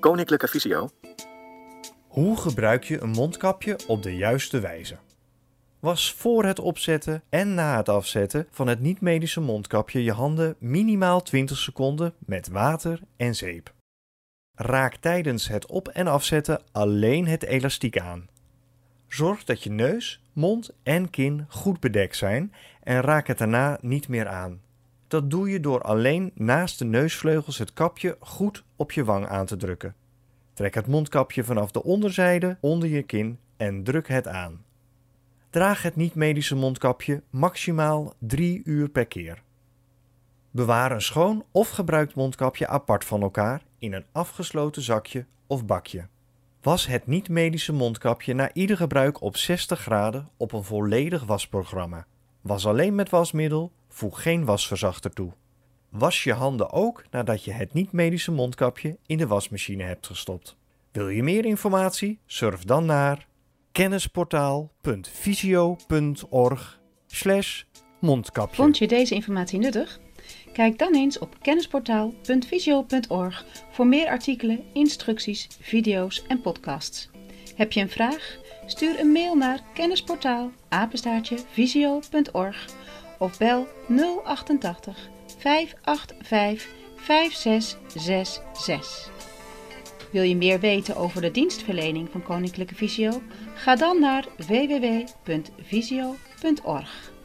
Koninklijke Visio. Hoe gebruik je een mondkapje op de juiste wijze? Was voor het opzetten en na het afzetten van het niet-medische mondkapje je handen minimaal 20 seconden met water en zeep. Raak tijdens het op- en afzetten alleen het elastiek aan. Zorg dat je neus, mond en kin goed bedekt zijn en raak het daarna niet meer aan. Dat doe je door alleen naast de neusvleugels het kapje goed op je wang aan te drukken. Trek het mondkapje vanaf de onderzijde onder je kin en druk het aan. Draag het niet-medische mondkapje maximaal 3 uur per keer. Bewaar een schoon of gebruikt mondkapje apart van elkaar in een afgesloten zakje of bakje. Was het niet-medische mondkapje na ieder gebruik op 60 graden op een volledig wasprogramma. Was alleen met wasmiddel, voeg geen wasverzachter toe. Was je handen ook nadat je het niet-medische mondkapje in de wasmachine hebt gestopt. Wil je meer informatie? Surf dan naar kennisportaal.visio.org mondkapje. Vond je deze informatie nuttig? Kijk dan eens op kennisportaal.visio.org voor meer artikelen, instructies, video's en podcasts. Heb je een vraag? Stuur een mail naar kennisportaal visio.org of bel 088 585 5666. Wil je meer weten over de dienstverlening van Koninklijke Visio? Ga dan naar www.visio.org.